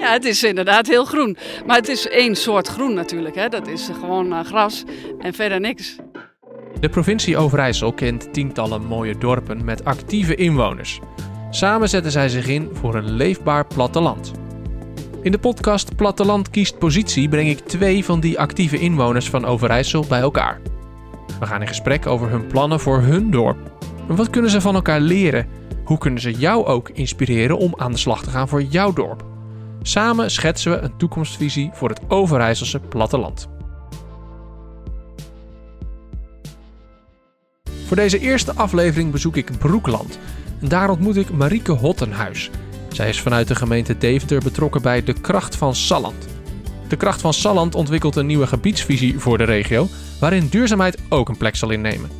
Ja, het is inderdaad heel groen. Maar het is één soort groen natuurlijk. Hè. Dat is gewoon uh, gras en verder niks. De provincie Overijssel kent tientallen mooie dorpen met actieve inwoners. Samen zetten zij zich in voor een leefbaar platteland. In de podcast Platteland kiest positie breng ik twee van die actieve inwoners van Overijssel bij elkaar. We gaan in gesprek over hun plannen voor hun dorp. En wat kunnen ze van elkaar leren? Hoe kunnen ze jou ook inspireren om aan de slag te gaan voor jouw dorp? Samen schetsen we een toekomstvisie voor het Overijsselse platteland. Voor deze eerste aflevering bezoek ik Broekland. En daar ontmoet ik Marieke Hottenhuis. Zij is vanuit de gemeente Deventer betrokken bij De Kracht van Salland. De Kracht van Salland ontwikkelt een nieuwe gebiedsvisie voor de regio, waarin duurzaamheid ook een plek zal innemen.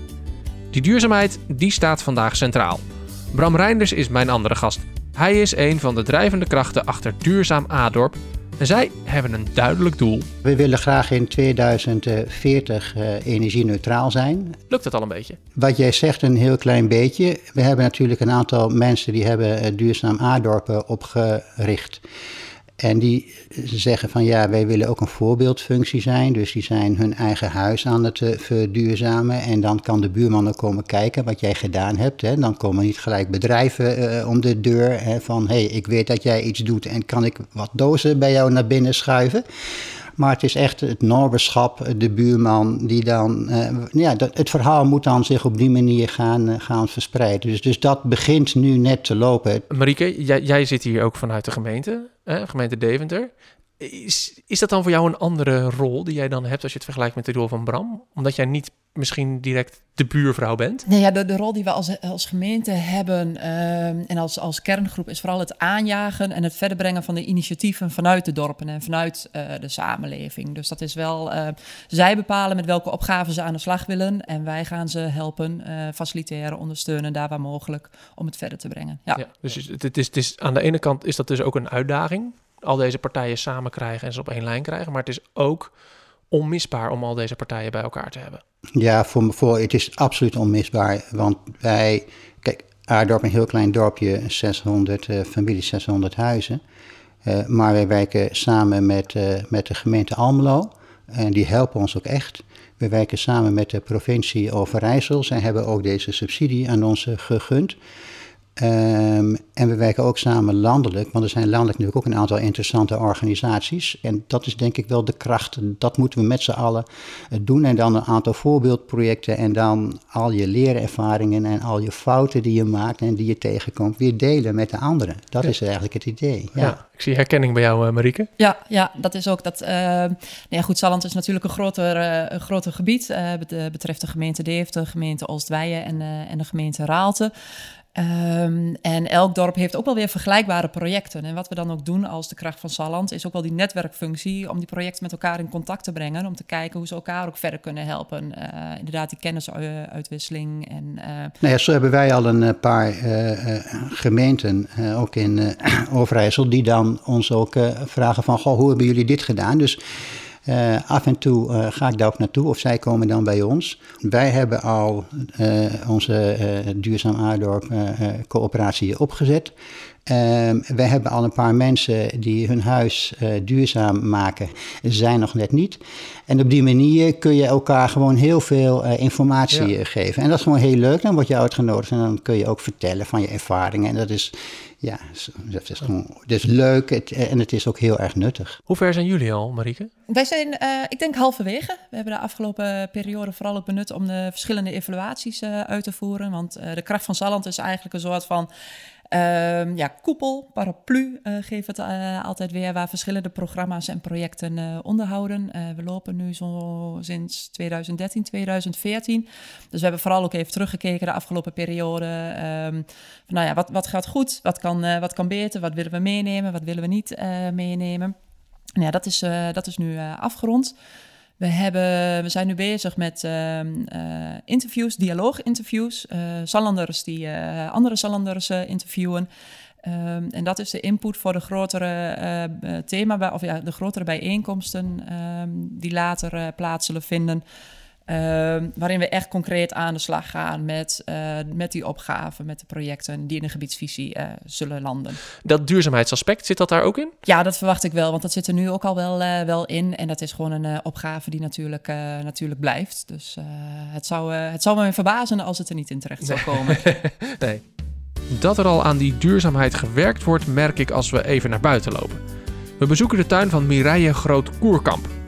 Die duurzaamheid die staat vandaag centraal. Bram Reinders is mijn andere gast. Hij is een van de drijvende krachten achter Duurzaam Adorp en zij hebben een duidelijk doel. We willen graag in 2040 uh, eh, energie-neutraal zijn. Lukt dat al een beetje? Wat jij zegt, een heel klein beetje. We hebben natuurlijk een aantal mensen die hebben uh, Duurzaam Adorpen opgericht. En die zeggen van ja, wij willen ook een voorbeeldfunctie zijn. Dus die zijn hun eigen huis aan het uh, verduurzamen. En dan kan de buurman ook komen kijken wat jij gedaan hebt. Hè. Dan komen niet gelijk bedrijven uh, om de deur hè, van hé, hey, ik weet dat jij iets doet en kan ik wat dozen bij jou naar binnen schuiven. Maar het is echt het noorberschap, de buurman, die dan. Uh, ja, dat, het verhaal moet dan zich op die manier gaan, uh, gaan verspreiden. Dus, dus dat begint nu net te lopen. Marieke, jij, jij zit hier ook vanuit de gemeente, hè, gemeente Deventer. Is, is dat dan voor jou een andere rol die jij dan hebt als je het vergelijkt met de rol van Bram? Omdat jij niet misschien direct de buurvrouw bent? Nee, ja, de, de rol die we als, als gemeente hebben uh, en als, als kerngroep is vooral het aanjagen en het verder brengen van de initiatieven vanuit de dorpen en vanuit uh, de samenleving. Dus dat is wel, uh, zij bepalen met welke opgaven ze aan de slag willen en wij gaan ze helpen, faciliteren, ondersteunen daar waar mogelijk om het verder te brengen. Ja. ja dus het, het, is, het is, aan de ene kant is dat dus ook een uitdaging, al deze partijen samen krijgen en ze op één lijn krijgen, maar het is ook onmisbaar om al deze partijen bij elkaar te hebben. Ja, voor, voor, het is absoluut onmisbaar. Want wij, kijk, Aardorp een heel klein dorpje, 600 uh, families, 600 huizen. Uh, maar wij werken samen met, uh, met de gemeente Almelo. En die helpen ons ook echt. We werken samen met de provincie Overijssel. Zij hebben ook deze subsidie aan ons gegund. Um, en we werken ook samen landelijk, want er zijn landelijk natuurlijk ook een aantal interessante organisaties. En dat is denk ik wel de kracht. Dat moeten we met z'n allen eh, doen. En dan een aantal voorbeeldprojecten. En dan al je leerervaringen en al je fouten die je maakt en die je tegenkomt, weer delen met de anderen. Dat is eigenlijk het idee. Ja. ja. ik zie herkenning bij jou, uh, Marieke. Ja, ja, dat is ook dat. Uh, nou ja, goed, Salland is natuurlijk een groter, uh, een groter gebied. betreft de gemeente Deventer, de gemeente Oostweijen en, en de gemeente Raalte. Um, en elk dorp heeft ook wel weer vergelijkbare projecten. En wat we dan ook doen als de kracht van Salland, is ook wel die netwerkfunctie om die projecten met elkaar in contact te brengen. Om te kijken hoe ze elkaar ook verder kunnen helpen. Uh, inderdaad, die kennisuitwisseling. En, uh... nou ja, zo hebben wij al een paar gemeenten, ook in Overijssel, die dan ons ook vragen van, goh, hoe hebben jullie dit gedaan? Dus uh, af en toe uh, ga ik daar ook naartoe of zij komen dan bij ons. Wij hebben al uh, onze Duurzaam Aardorp coöperatie opgezet. Um, wij hebben al een paar mensen die hun huis duurzaam maken, zijn nog net niet. En op die manier kun je elkaar gewoon heel veel informatie ja. geven. En dat is gewoon heel leuk. Dan word je uitgenodigd en dan kun je ook vertellen van je ervaringen. En dat is ja, dat is gewoon dat is leuk het, en het is ook heel erg nuttig. Hoe ver zijn jullie al, Marieke? Wij zijn, uh, ik denk, halverwege. We hebben de afgelopen periode vooral ook benut om de verschillende evaluaties uh, uit te voeren. Want uh, de kracht van Zalland is eigenlijk een soort van Uh, ja, koepel, paraplu uh, geeft het uh, altijd weer, waar verschillende programma's en projecten uh, onderhouden. we lopen nu zo sinds 2013, 2014. Dus we hebben vooral ook even teruggekeken de afgelopen periode. Um, van, nou ja, wat, wat gaat goed, wat kan, wat kan beter, wat willen we meenemen, wat willen we niet meenemen. Nou ja, dat is, dat is nu afgerond. We, hebben, we zijn nu bezig met uh, uh, interviews, dialooginterviews. Uh, Sallanders die uh, andere Sallanders interviewen. Um, en dat is de input voor de grotere thema, of ja, de grotere bijeenkomsten um, die later plaats zullen vinden. Ehm, waarin we echt concreet aan de slag gaan met, uh, met die opgaven, met de projecten die in de gebiedsvisie uh, zullen landen. Dat duurzaamheidsaspect, zit dat daar ook in? Ja, dat verwacht ik wel, want dat zit er nu ook al wel, uh, wel in. En dat is gewoon een opgave die natuurlijk, natuurlijk blijft. Dus het, zou, het zou me verbazen als het er niet in terecht zou komen. nee. Dat er al aan die duurzaamheid gewerkt wordt, merk ik als we even naar buiten lopen. We bezoeken de tuin van Mireille Groot-Koerkamp.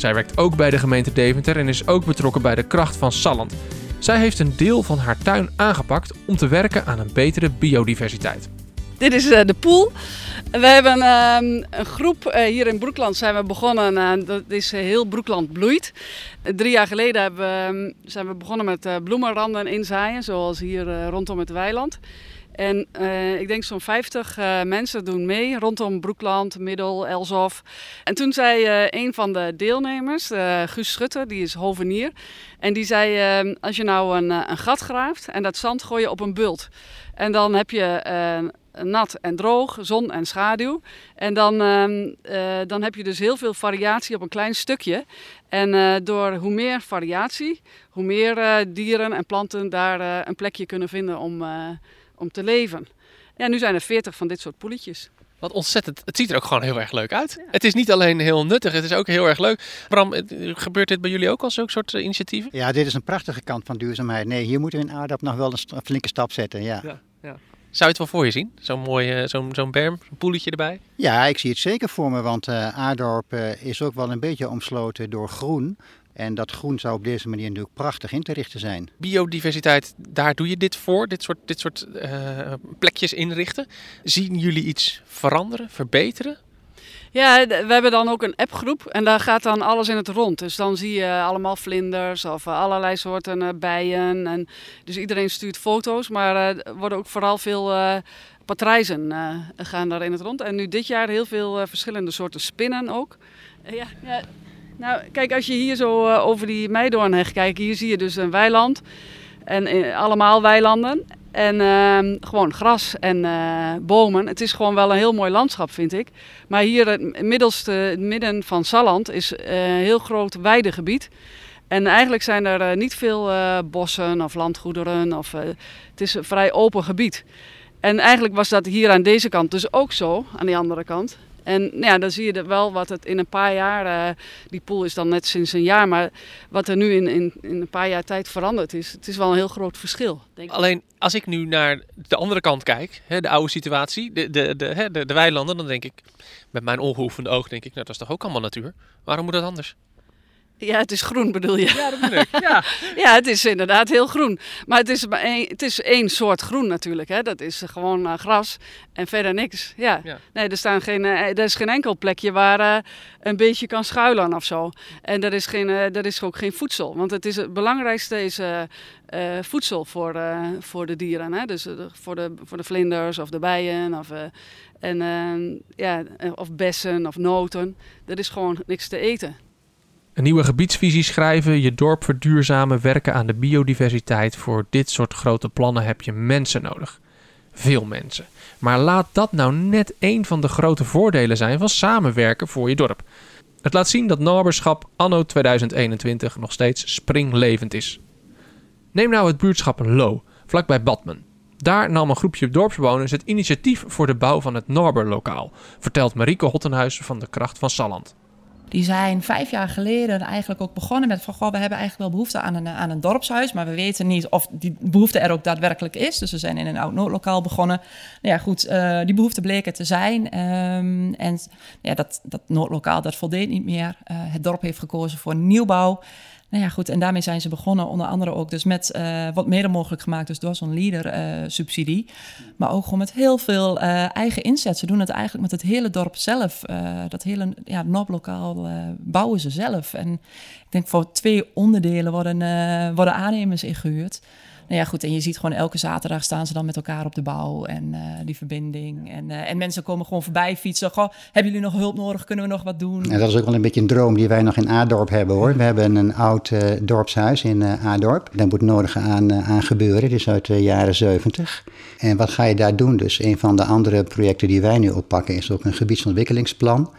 Zij werkt ook bij de gemeente Deventer en is ook betrokken bij de kracht van Salland. Zij heeft een deel van haar tuin aangepakt om te werken aan een betere biodiversiteit. Dit is uh, de pool. We hebben uh, een groep uh, hier in Broekland zijn we begonnen. Uh, dat is heel Broekland bloeit. drie jaar geleden ehm, zijn we begonnen met bloemenranden inzaaien, zoals hier rondom het weiland. En uh, ik denk zo'n 50 uh, mensen doen mee rondom Broekland, Middel, Elsof. En toen zei uh, een van de deelnemers, Guus Schutter, die is hovenier. En die zei, als je nou een, een, gat graaft en dat zand gooi je op een bult. En dan heb je nat en droog, zon en schaduw. En dan, ehm, dan heb je dus heel veel variatie op een klein stukje. En door hoe meer variatie, hoe meer dieren en planten daar een plekje kunnen vinden om om te leven. Ja, nu zijn er 40 van dit soort poeletjes. Wat ontzettend. Het ziet er ook gewoon heel erg leuk uit. Het is niet alleen heel nuttig, het is ook heel erg leuk. Bram, gebeurt dit bij jullie ook al zo'n soort eh, initiatieven? Ja, dit is een prachtige kant van duurzaamheid. Nee, hier moeten we in Aardap nog wel een flinke stap zetten. Ja. ja, ja. Zou je het wel voor je zien? Zo'n mooi, zo'n zo'n berm, zo'n poeletje erbij? Ja, ik zie het zeker voor me, want uh, Aardorp uh, is ook wel een beetje omsloten door groen. En dat groen zou op deze manier natuurlijk prachtig in te richten zijn. Biodiversiteit, daar doe je dit voor, dit soort, dit soort uh, plekjes inrichten. Zien jullie iets veranderen, verbeteren? Ja, we hebben dan ook een appgroep en daar gaat dan alles in het rond. Dus dan zie je allemaal vlinders of allerlei soorten uh, bijen. En dus iedereen stuurt foto's, maar er worden ook vooral veel uh, patrijzen gaan daar in het rond. En nu dit jaar heel veel verschillende soorten spinnen ook. ja, ja, nou, kijk, als je hier zo uh, over die Meidoornheg kijkt, hier zie je dus een weiland. En uh, allemaal weilanden. En uh, gewoon gras en uh, bomen. Het is gewoon wel een heel mooi landschap, vind ik. Maar hier, het middelste, het midden van Salland, is een heel groot weidegebied. En eigenlijk zijn er niet veel bossen of landgoederen. Of, het is een vrij open gebied. En eigenlijk was dat hier aan deze kant dus ook zo, aan die andere kant. En ja, dan zie je wel wat het in een paar jaar, uh, die pool is dan net sinds een jaar, maar wat er nu in, in, in, een paar jaar tijd veranderd is, het is wel een heel groot verschil. Denk Alleen als ik nu naar de andere kant kijk, hè, de oude situatie, de, de, de, de, de weilanden, dan denk ik met mijn ongeoefende oog, denk ik, nou dat is toch ook allemaal natuur? Waarom moet dat anders? Ja, het is groen bedoel je? Ja, dat bedoel ik. Ja. ja, het is inderdaad heel groen. Maar het is, maar één, het is één soort groen natuurlijk. Hè. Dat is gewoon uh, gras en verder niks. Ja. ja. Nee, er, staan geen, uh, er is geen enkel plekje waar uh, een beetje kan schuilen of zo. En er is, geen, er is ook geen voedsel. Want het, is, het belangrijkste is voedsel voor, voor de dieren. Hè. Dus voor, de, voor de vlinders of de bijen of, en, ja, of bessen of noten. Er is gewoon niks te eten. Een nieuwe gebiedsvisie schrijven, je dorp verduurzamen, werken aan de biodiversiteit. Voor dit soort grote plannen heb je mensen nodig. Veel mensen. Maar laat dat nou net een van de grote voordelen zijn van samenwerken voor je dorp. Het laat zien dat naberschap anno 2021 nog steeds springlevend is. Neem nou het buurtschap Lo, vlakbij Badmen. Daar nam een groepje dorpsbewoners het initiatief voor de bouw van het Norberlokaal, vertelt Marieke Hottenhuis van de Kracht van Salland. Die zijn vijf jaar geleden eigenlijk ook begonnen met van... Goh, we hebben eigenlijk wel behoefte aan een, aan een dorpshuis... maar we weten niet of die behoefte er ook daadwerkelijk is. Dus we zijn in een oud noodlokaal begonnen. Nou ja, goed, uh, die behoefte bleek er te zijn. Um, en ja, dat, dat noodlokaal, dat voldeed niet meer. Uh, het dorp heeft gekozen voor nieuwbouw. Nou ja, goed, en daarmee zijn ze begonnen, onder andere ook dus met uh, wat mede mogelijk gemaakt, dus door zo'n leader-subsidie. Uh, maar ook gewoon met heel veel uh, eigen inzet. Ze doen het eigenlijk met het hele dorp zelf. dat hele ja, NOP-lokaal bouwen ze zelf. En ik denk voor twee onderdelen worden, worden aannemers ingehuurd. Nou ja, goed. En je ziet gewoon elke zaterdag staan ze dan met elkaar op de bouw. En uh, die verbinding. En, uh, en mensen komen gewoon voorbij fietsen. Goh, hebben jullie nog hulp nodig? Kunnen we nog wat doen? Ja, dat is ook wel een beetje een droom die wij nog in Aardorp hebben hoor. We hebben een oud uh, dorpshuis in Aardorp. Daar moet nodig aan, aan gebeuren. Dit is uit de jaren 70. En wat ga je daar doen? Dus een van de andere projecten die wij nu oppakken is ook een gebiedsontwikkelingsplan.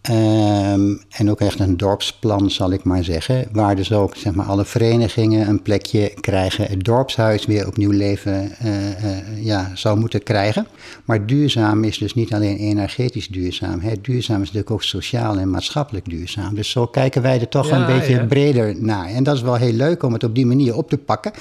Ehm, en ook echt een dorpsplan, zal ik maar zeggen. Waar dus ook zeg maar, alle verenigingen een plekje krijgen. Het dorpshuis weer opnieuw leven uh, ja, zou moeten krijgen. Maar duurzaam is dus niet alleen energetisch duurzaam. Hè. Duurzaam is natuurlijk ook sociaal en maatschappelijk duurzaam. Dus zo kijken wij er toch een beetje breder naar. En dat is wel heel leuk om het op die manier op te pakken.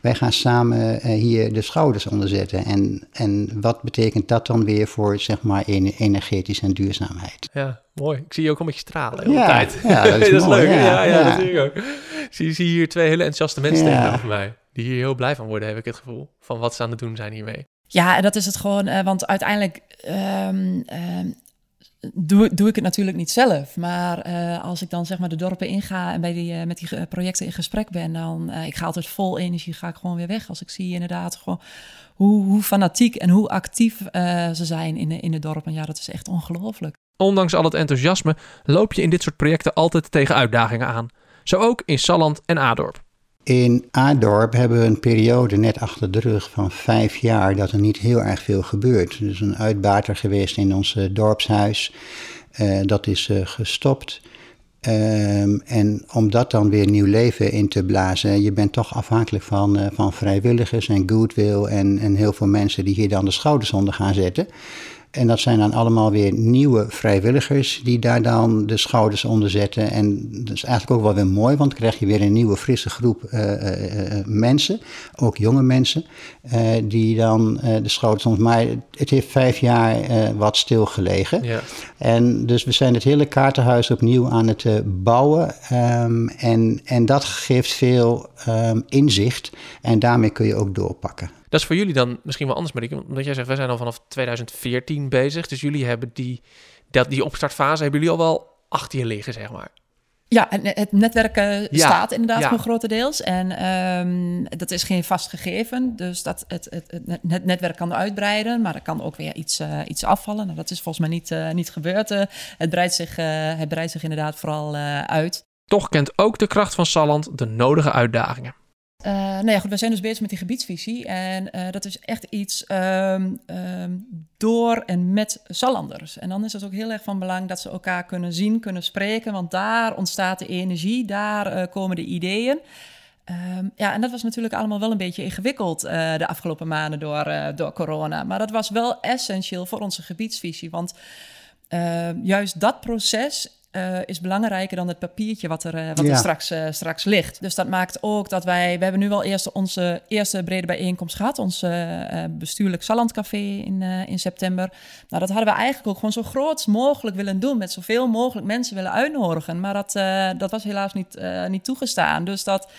Wij gaan samen hier de schouders onder zetten. En, en wat betekent dat dan weer voor zeg maar, energetisch en duurzaamheid? Ja. Mooi. Ik zie je ook al met je stralen de hele ja, tijd. Ja, dat is, leuk. Ja, ja, dat zie ik ook. Zie, zie hier twee hele enthousiaste mensen tegenover mij. Die hier heel blij van worden, heb ik het gevoel. Van wat ze aan het doen zijn hiermee. Ja, en dat is het gewoon. Uh, want uiteindelijk um, doe, doe ik het natuurlijk niet zelf. Maar uh, als ik dan zeg maar de dorpen inga en bij die, uh, met die projecten in gesprek ben, dan uh, ik ga altijd vol energie, ga ik gewoon weer weg. Als ik zie inderdaad gewoon hoe, hoe fanatiek en hoe actief ze zijn in de, in de dorpen. Ja, dat is echt ongelooflijk. Ondanks al het enthousiasme loop je in dit soort projecten altijd tegen uitdagingen aan. Zo ook in Salland en Adorp. In Adorp hebben we een periode net achter de rug van vijf jaar dat er niet heel erg veel gebeurt. Dus een uitbater geweest in ons dorpshuis. Uh, dat is uh, gestopt. Um, en om dat dan weer nieuw leven in te blazen, je bent toch afhankelijk van, van vrijwilligers en goodwill en, en heel veel mensen die hier dan de schouders onder gaan zetten. En dat zijn dan allemaal weer nieuwe vrijwilligers die daar dan de schouders onder zetten. En dat is eigenlijk ook wel weer mooi, want dan krijg je weer een nieuwe frisse groep uh, mensen, ook jonge mensen, die dan de schouders onder. Maar het heeft vijf jaar wat stilgelegen. Ja. En dus we zijn het hele kaartenhuis opnieuw aan het bouwen. Um, en, en dat geeft veel um, inzicht en daarmee kun je ook doorpakken. Dat is voor jullie dan misschien wel anders, Marieke. Omdat jij zegt, wij zijn al vanaf 2014 bezig. Dus jullie hebben die, dat, die opstartfase, hebben jullie al wel achter je liggen, zeg maar. Ja, het netwerk uh, staat inderdaad ja. voor grotendeels. En um, dat is geen vast gegeven. Dus dat het, het, het, netwerk kan uitbreiden, maar er kan ook weer iets, uh, iets afvallen. Nou, dat is volgens mij niet, uh, niet gebeurd. het, breidt zich, het breidt zich inderdaad vooral uit. Toch kent ook de kracht van Salland de nodige uitdagingen. Uh, nou ja, goed, we zijn dus bezig met die gebiedsvisie. En uh, dat is echt iets um, um, door en met Sallanders. En dan is het ook heel erg van belang dat ze elkaar kunnen zien, kunnen spreken. Want daar ontstaat de energie, daar uh, komen de ideeën. Um, ja, en dat was natuurlijk allemaal wel een beetje ingewikkeld de afgelopen maanden door, door corona. Maar dat was wel essentieel voor onze gebiedsvisie. Want juist dat proces uh, is belangrijker dan het papiertje wat er, uh, wat er straks, uh, straks ligt. Dus dat maakt ook dat wij... We hebben nu wel eerst onze eerste brede bijeenkomst gehad. Ons bestuurlijk Sallandcafé in, in september. Nou, dat hadden we eigenlijk ook gewoon zo groot mogelijk willen doen. Met zoveel mogelijk mensen willen uitnodigen. Maar dat, dat was helaas niet, niet toegestaan. Dus dat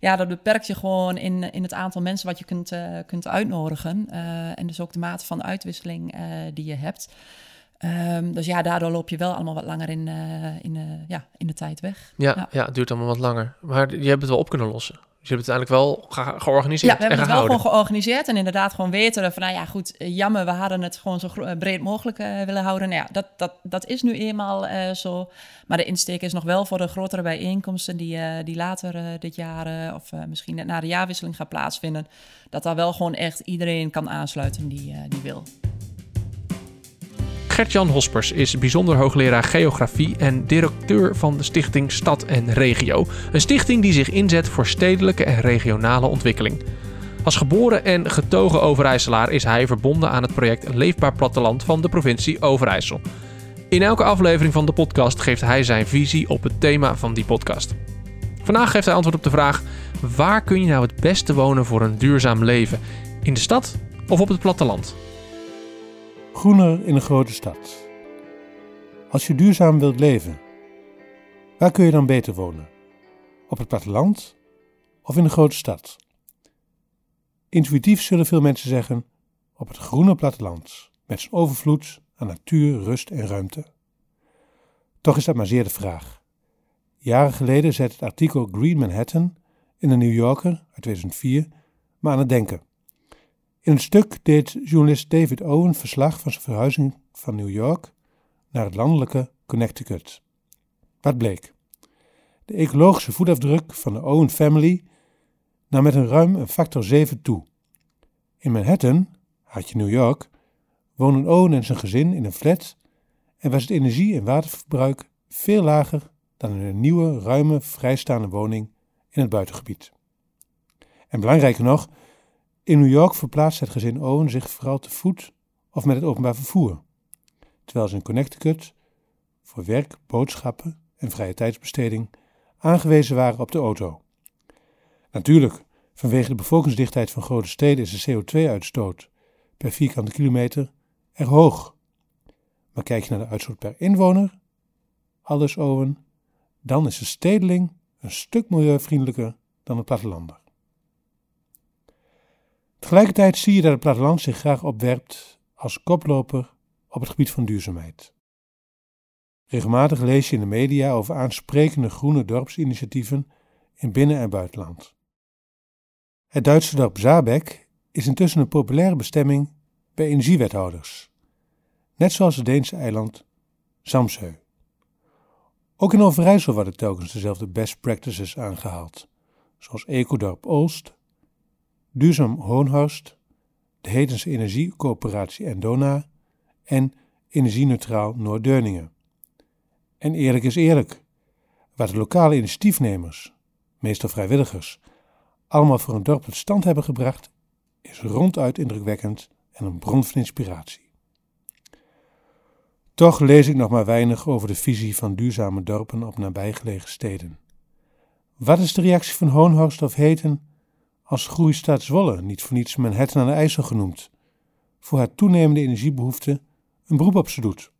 ja, dat beperkt je gewoon in, in het aantal mensen wat je kunt, kunt uitnodigen. en dus ook de mate van uitwisseling die je hebt. Um, dus ja, daardoor loop je wel allemaal wat langer in, uh, in, uh, ja, in de tijd weg. Ja, ja, ja. het duurt allemaal wat langer. Maar je hebt het wel op kunnen lossen. Dus je hebt het uiteindelijk wel ge georganiseerd. Ja, we hebben het wel gewoon georganiseerd en inderdaad gewoon weten van, nou ja, goed, eh, jammer, we hadden het gewoon zo breed mogelijk uh, willen houden. Nou ja, dat, dat, dat is nu eenmaal zo. Maar de insteek is nog wel voor de grotere bijeenkomsten die, die later dit jaar of misschien net na de jaarwisseling gaan plaatsvinden, dat daar wel gewoon echt iedereen kan aansluiten die, die wil. Gertjan Hospers is bijzonder hoogleraar geografie en directeur van de stichting Stad en Regio. Een stichting die zich inzet voor stedelijke en regionale ontwikkeling. Als geboren en getogen Overijsselaar is hij verbonden aan het project Leefbaar Platteland van de provincie Overijssel. In elke aflevering van de podcast geeft hij zijn visie op het thema van die podcast. Vandaag geeft hij antwoord op de vraag: waar kun je nou het beste wonen voor een duurzaam leven? In de stad of op het platteland? Groener in een grote stad. Als je duurzaam wilt leven, waar kun je dan beter wonen? Op het platteland of in een grote stad? Intuïtief zullen veel mensen zeggen op het groene platteland, met zijn overvloed aan natuur, rust en ruimte. Toch is dat maar zeer de vraag. Jaren geleden zette het artikel Green Manhattan in de New Yorker uit 2004 me aan het denken. In het stuk deed journalist David Owen verslag van zijn verhuizing van New York naar het landelijke Connecticut. Wat bleek? De ecologische voetafdruk van de Owen family nam met een ruim een factor 7 toe. In Manhattan, hartje New York, wonen Owen en zijn gezin in een flat en was het energie- en waterverbruik veel lager dan in een nieuwe, ruime, vrijstaande woning in het buitengebied. En belangrijker nog, in New York verplaatst het gezin Owen zich vooral te voet of met het openbaar vervoer, terwijl ze in Connecticut voor werk, boodschappen en vrije tijdsbesteding aangewezen waren op de auto. Natuurlijk, vanwege de bevolkingsdichtheid van grote steden is de CO2-uitstoot per vierkante kilometer erg hoog. Maar kijk je naar de uitstoot per inwoner, alles Owen, dan is de stedeling een stuk milieuvriendelijker dan het plattelander. Tegelijkertijd zie je dat het platteland zich graag opwerpt als koploper op het gebied van duurzaamheid. Regelmatig lees je in de media over aansprekende groene dorpsinitiatieven in binnen- en buitenland. Het Duitse dorp Zabeck is intussen een populaire bestemming bij energiewethouders, net zoals het Deense eiland Samsø. Ook in Overijssel worden telkens dezelfde best practices aangehaald, zoals Ecodorp Olst, Duurzaam Hoonhorst, de Hedense Energiecoöperatie Endona en Energieneutraal Noord-Deurningen. En eerlijk is eerlijk, waar de lokale initiatiefnemers, meestal vrijwilligers, allemaal voor een dorp tot stand hebben gebracht, is ronduit indrukwekkend en een bron van inspiratie. Toch lees ik nog maar weinig over de visie van duurzame dorpen op nabijgelegen steden. Wat is de reactie van Hoonhorst of Heten als groeistad Zwolle, niet voor niets Manhattan aan de IJssel genoemd, voor haar toenemende energiebehoefte een beroep op ze doet?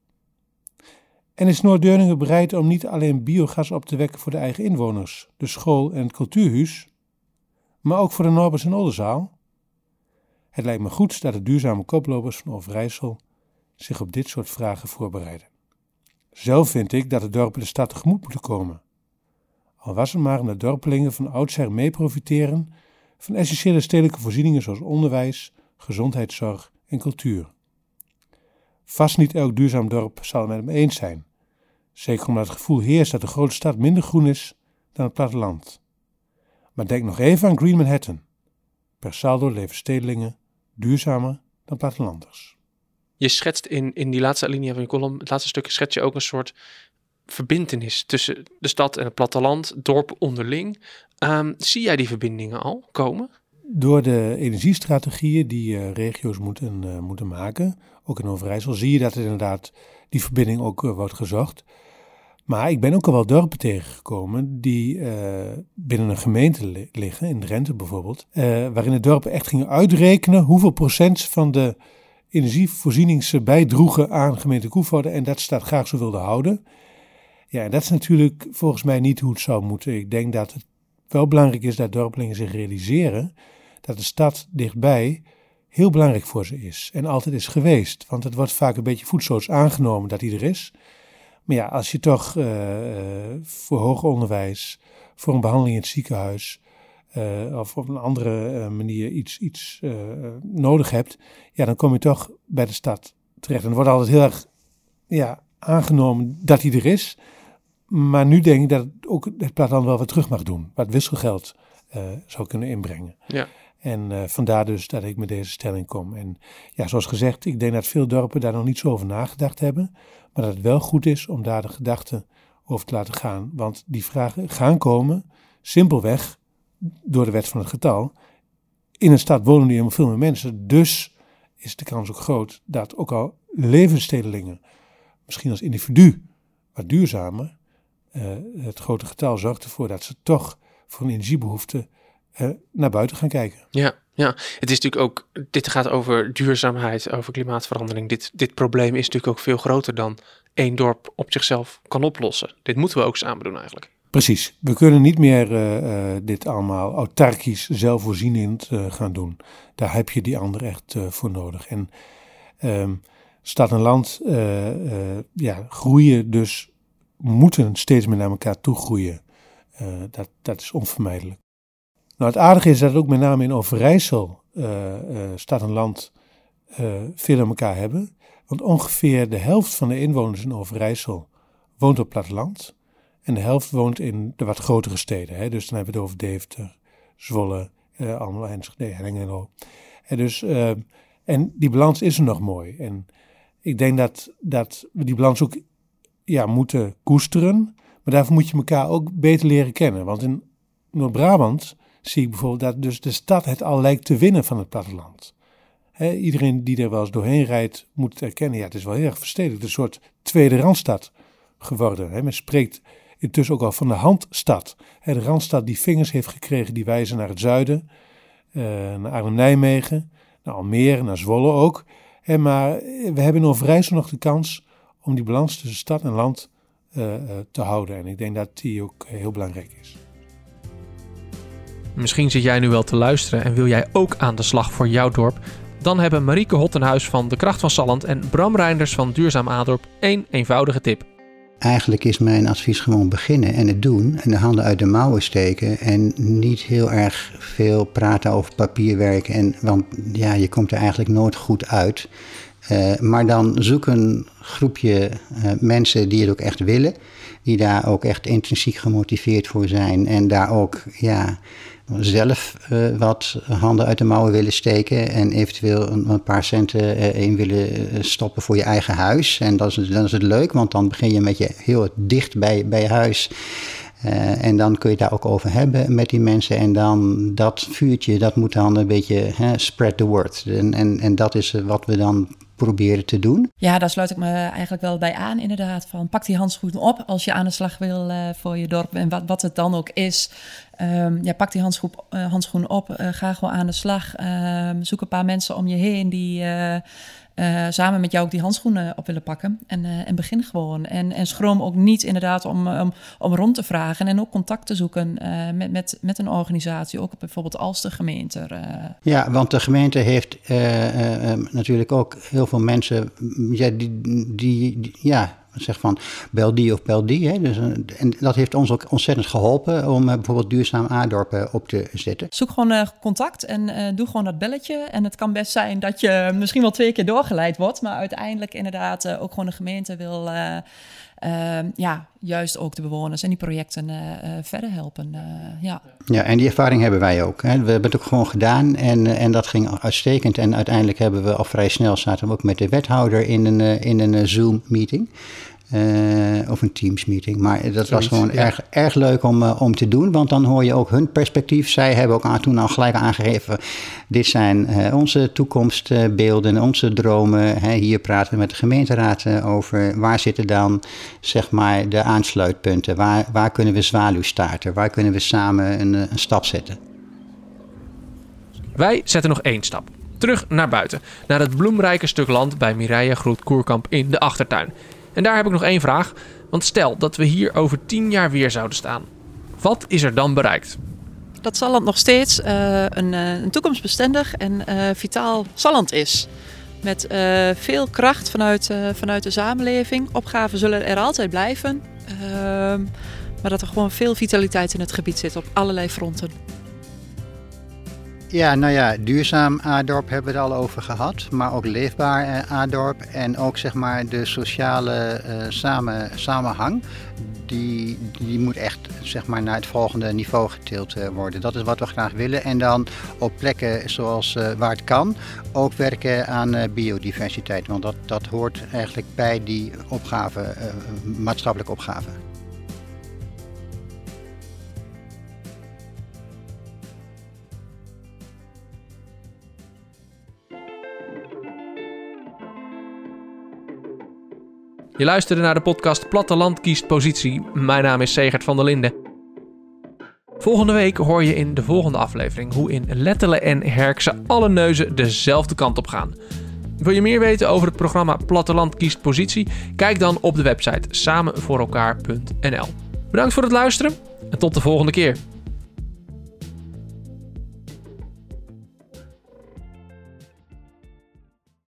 En is Noord-Deurningen bereid om niet alleen biogas op te wekken voor de eigen inwoners, de school en het cultuurhuis, maar ook voor de Norbers en Oldenzaal? Het lijkt me goed dat de duurzame koplopers van Overijssel zich op dit soort vragen voorbereiden. Zelf vind ik dat de dorpen de stad tegemoet moeten komen. Al was het maar omdat dorpelingen van oudsher mee profiteren van essentiële stedelijke voorzieningen zoals onderwijs, gezondheidszorg en cultuur. Vast niet elk duurzaam dorp zal het met hem eens zijn, zeker omdat het gevoel heerst dat de grote stad minder groen is dan het platteland. Maar denk nog even aan Green Manhattan. Per saldo leven stedelingen duurzamer dan plattelanders. Je schetst in, in die laatste alinea van je column, het laatste stukje, schets je ook een soort verbindenis tussen de stad en het platteland, dorp onderling. Ehm, zie jij die verbindingen al komen? Door de energiestrategieën die uh, regio's moeten, uh, moeten maken, ook in Overijssel, zie je dat er inderdaad die verbinding ook uh, wordt gezocht. Maar ik ben ook al wel dorpen tegengekomen die binnen een gemeente li liggen, in Drenthe bijvoorbeeld, waarin de dorpen echt gingen uitrekenen hoeveel procent van de energievoorziening bijdroegen aan gemeente Koevoorde en dat staat graag zo wilde houden. Ja, dat is natuurlijk volgens mij niet hoe het zou moeten. Ik denk dat het wel belangrijk is dat dorpelingen zich realiseren dat de stad dichtbij heel belangrijk voor ze is en altijd is geweest. Want het wordt vaak een beetje voetsoots aangenomen dat hij er is. Maar ja, als je toch uh, voor hoger onderwijs, voor een behandeling in het ziekenhuis uh, of op een andere manier iets, iets nodig hebt, ja, dan kom je toch bij de stad terecht. En er wordt altijd heel erg ja, aangenomen dat hij er is. Maar nu denk ik dat het ook het platteland wel wat terug mag doen. Wat wisselgeld uh, zou kunnen inbrengen. Ja. En uh, vandaar dus dat ik met deze stelling kom. En ja, zoals gezegd, ik denk dat veel dorpen daar nog niet zo over nagedacht hebben. Maar dat het wel goed is om daar de gedachten over te laten gaan. Want die vragen gaan komen simpelweg door de wet van het getal. In een stad wonen nu helemaal veel meer mensen. Dus is de kans ook groot dat ook al levensstedelingen, misschien als individu, wat duurzamer, het grote getal zorgt ervoor dat ze toch voor een energiebehoefte uh, naar buiten gaan kijken. Ja, ja, het is natuurlijk ook, dit gaat over duurzaamheid, over klimaatverandering. Dit, dit probleem is natuurlijk ook veel groter dan één dorp op zichzelf kan oplossen. Dit moeten we ook samen doen eigenlijk. Precies. We kunnen niet meer uh, uh, dit allemaal autarkisch, zelfvoorzienend uh, gaan doen. Daar heb je die anderen echt voor nodig. En um, stad en land ja, groeien dus moeten steeds meer naar elkaar toe groeien. Uh, dat, dat is onvermijdelijk. Nou, het aardige is dat ook met name in Overijssel uh, uh, stad en land veel aan elkaar hebben. Want ongeveer de helft van de inwoners in Overijssel woont op platteland. En de helft woont in de wat grotere steden. Hè? Dus dan hebben we het over Deventer, Zwolle, allemaal Enschede, Hengelo. En, dus, en die balans is er nog mooi. En Ik denk dat, dat we die balans ook ja, moeten koesteren. Maar daarvoor moet je elkaar ook beter leren kennen. Want in Noord-Brabant zie ik bijvoorbeeld dat dus de stad het al lijkt te winnen van het platteland. iedereen die er wel eens doorheen rijdt, moet het erkennen. Ja, het is wel heel erg verstedelijk. Het is een soort tweede randstad geworden. men spreekt intussen ook al van de handstad. de randstad die vingers heeft gekregen die wijzen naar het zuiden, uh, naar Arnhem-Nijmegen, naar Almere, naar Zwolle ook. maar we hebben in Overijssel nog de kans om die balans tussen stad en land uh, te houden. En ik denk dat die ook heel belangrijk is. Misschien zit jij nu wel te luisteren en wil jij ook aan de slag voor jouw dorp? Dan hebben Marieke Hottenhuis van De Kracht van Salland en Bram Reinders van Duurzaam Adorp één eenvoudige tip. Eigenlijk is mijn advies gewoon beginnen en het doen en de handen uit de mouwen steken en niet heel erg veel praten over papierwerk. En, want ja, je komt er eigenlijk nooit goed uit. Uh, maar dan zoek een groepje uh, mensen die het ook echt willen, die daar ook echt intrinsiek gemotiveerd voor zijn en daar ook ja, zelf uh, wat handen uit de mouwen willen steken en eventueel een, paar centen in willen stoppen voor je eigen huis. En dat is, dan is het leuk, want dan begin je met je heel dicht bij, bij je huis. Uh, en dan kun je het daar ook over hebben met die mensen. En dan dat vuurtje, dat moet dan een beetje hè, spread the word. En, en, dat is wat we dan proberen te doen. Ja, daar sluit ik me eigenlijk wel bij aan, inderdaad. Van pak die handschoenen op als je aan de slag wil uh, voor je dorp. En wat, wat het dan ook is. Um, ja, pak die handschoen, uh, handschoenen op, ga gewoon aan de slag. Um, zoek een paar mensen om je heen die uh, samen met jou ook die handschoenen op willen pakken. En, uh, en begin gewoon. En, en schroom ook niet inderdaad om, om, om rond te vragen en ook contact te zoeken met, met, met een organisatie, ook bijvoorbeeld als de gemeente. Ja, want de gemeente heeft natuurlijk ook heel veel mensen ja, die, die, die ja, zeg van bel die of bel die. Hè. Dus, eh, en dat heeft ons ook ontzettend geholpen om uh, bijvoorbeeld duurzaam aardorpen op te zetten. Zoek gewoon uh, contact en doe gewoon dat belletje. En het kan best zijn dat je misschien wel twee keer doorgeleid wordt, maar uiteindelijk inderdaad ook gewoon de gemeente wil. Ja, juist ook de bewoners en die projecten verder helpen. ja. ja, en die ervaring hebben wij ook. Hè. We hebben het ook gewoon gedaan en, en dat ging uitstekend. En uiteindelijk hebben we al vrij snel zaten we ook met de wethouder in een, in een Zoom-meeting. Uh, of een Teams-meeting. Maar dat was gewoon erg, erg leuk om, uh, om te doen, want dan hoor je ook hun perspectief. Zij hebben ook aan, toen al gelijk aangegeven: dit zijn uh, onze toekomstbeelden, onze dromen. Hè, hier praten we met de gemeenteraad over waar zitten dan zeg maar, de aansluitpunten. Waar, waar kunnen we zwaluw starten? Waar kunnen we samen een, een stap zetten? Wij zetten nog één stap. Terug naar buiten, naar het bloemrijke stuk land bij Mireille Groet Koerkamp in de achtertuin. En daar heb ik nog één vraag. Want stel dat we hier over tien jaar weer zouden staan. Wat is er dan bereikt? Dat Salland nog steeds uh, een, uh, een, toekomstbestendig en uh, vitaal Salland is. Met veel kracht vanuit, vanuit de samenleving. Opgaven zullen er altijd blijven. Ehm, maar dat er gewoon veel vitaliteit in het gebied zit op allerlei fronten. Ja, nou ja, duurzaam A-dorp hebben we het al over gehad, maar ook leefbaar uh, A-dorp en ook zeg maar de sociale uh, samen, samenhang, die, die moet echt zeg maar naar het volgende niveau getild uh, worden. Dat is wat we graag willen en dan op plekken zoals waar het kan ook werken aan biodiversiteit, want dat, dat hoort eigenlijk bij die opgave, maatschappelijke opgave. Je luisterde naar de podcast Platteland kiest positie. Mijn naam is Segert van der Linden. Volgende week hoor je in de volgende aflevering hoe in Lettelen en Herkse alle neuzen dezelfde kant op gaan. Wil je meer weten over het programma Platteland kiest positie? Kijk dan op de website samenvoorelkaar.nl. Bedankt voor het luisteren en tot de volgende keer.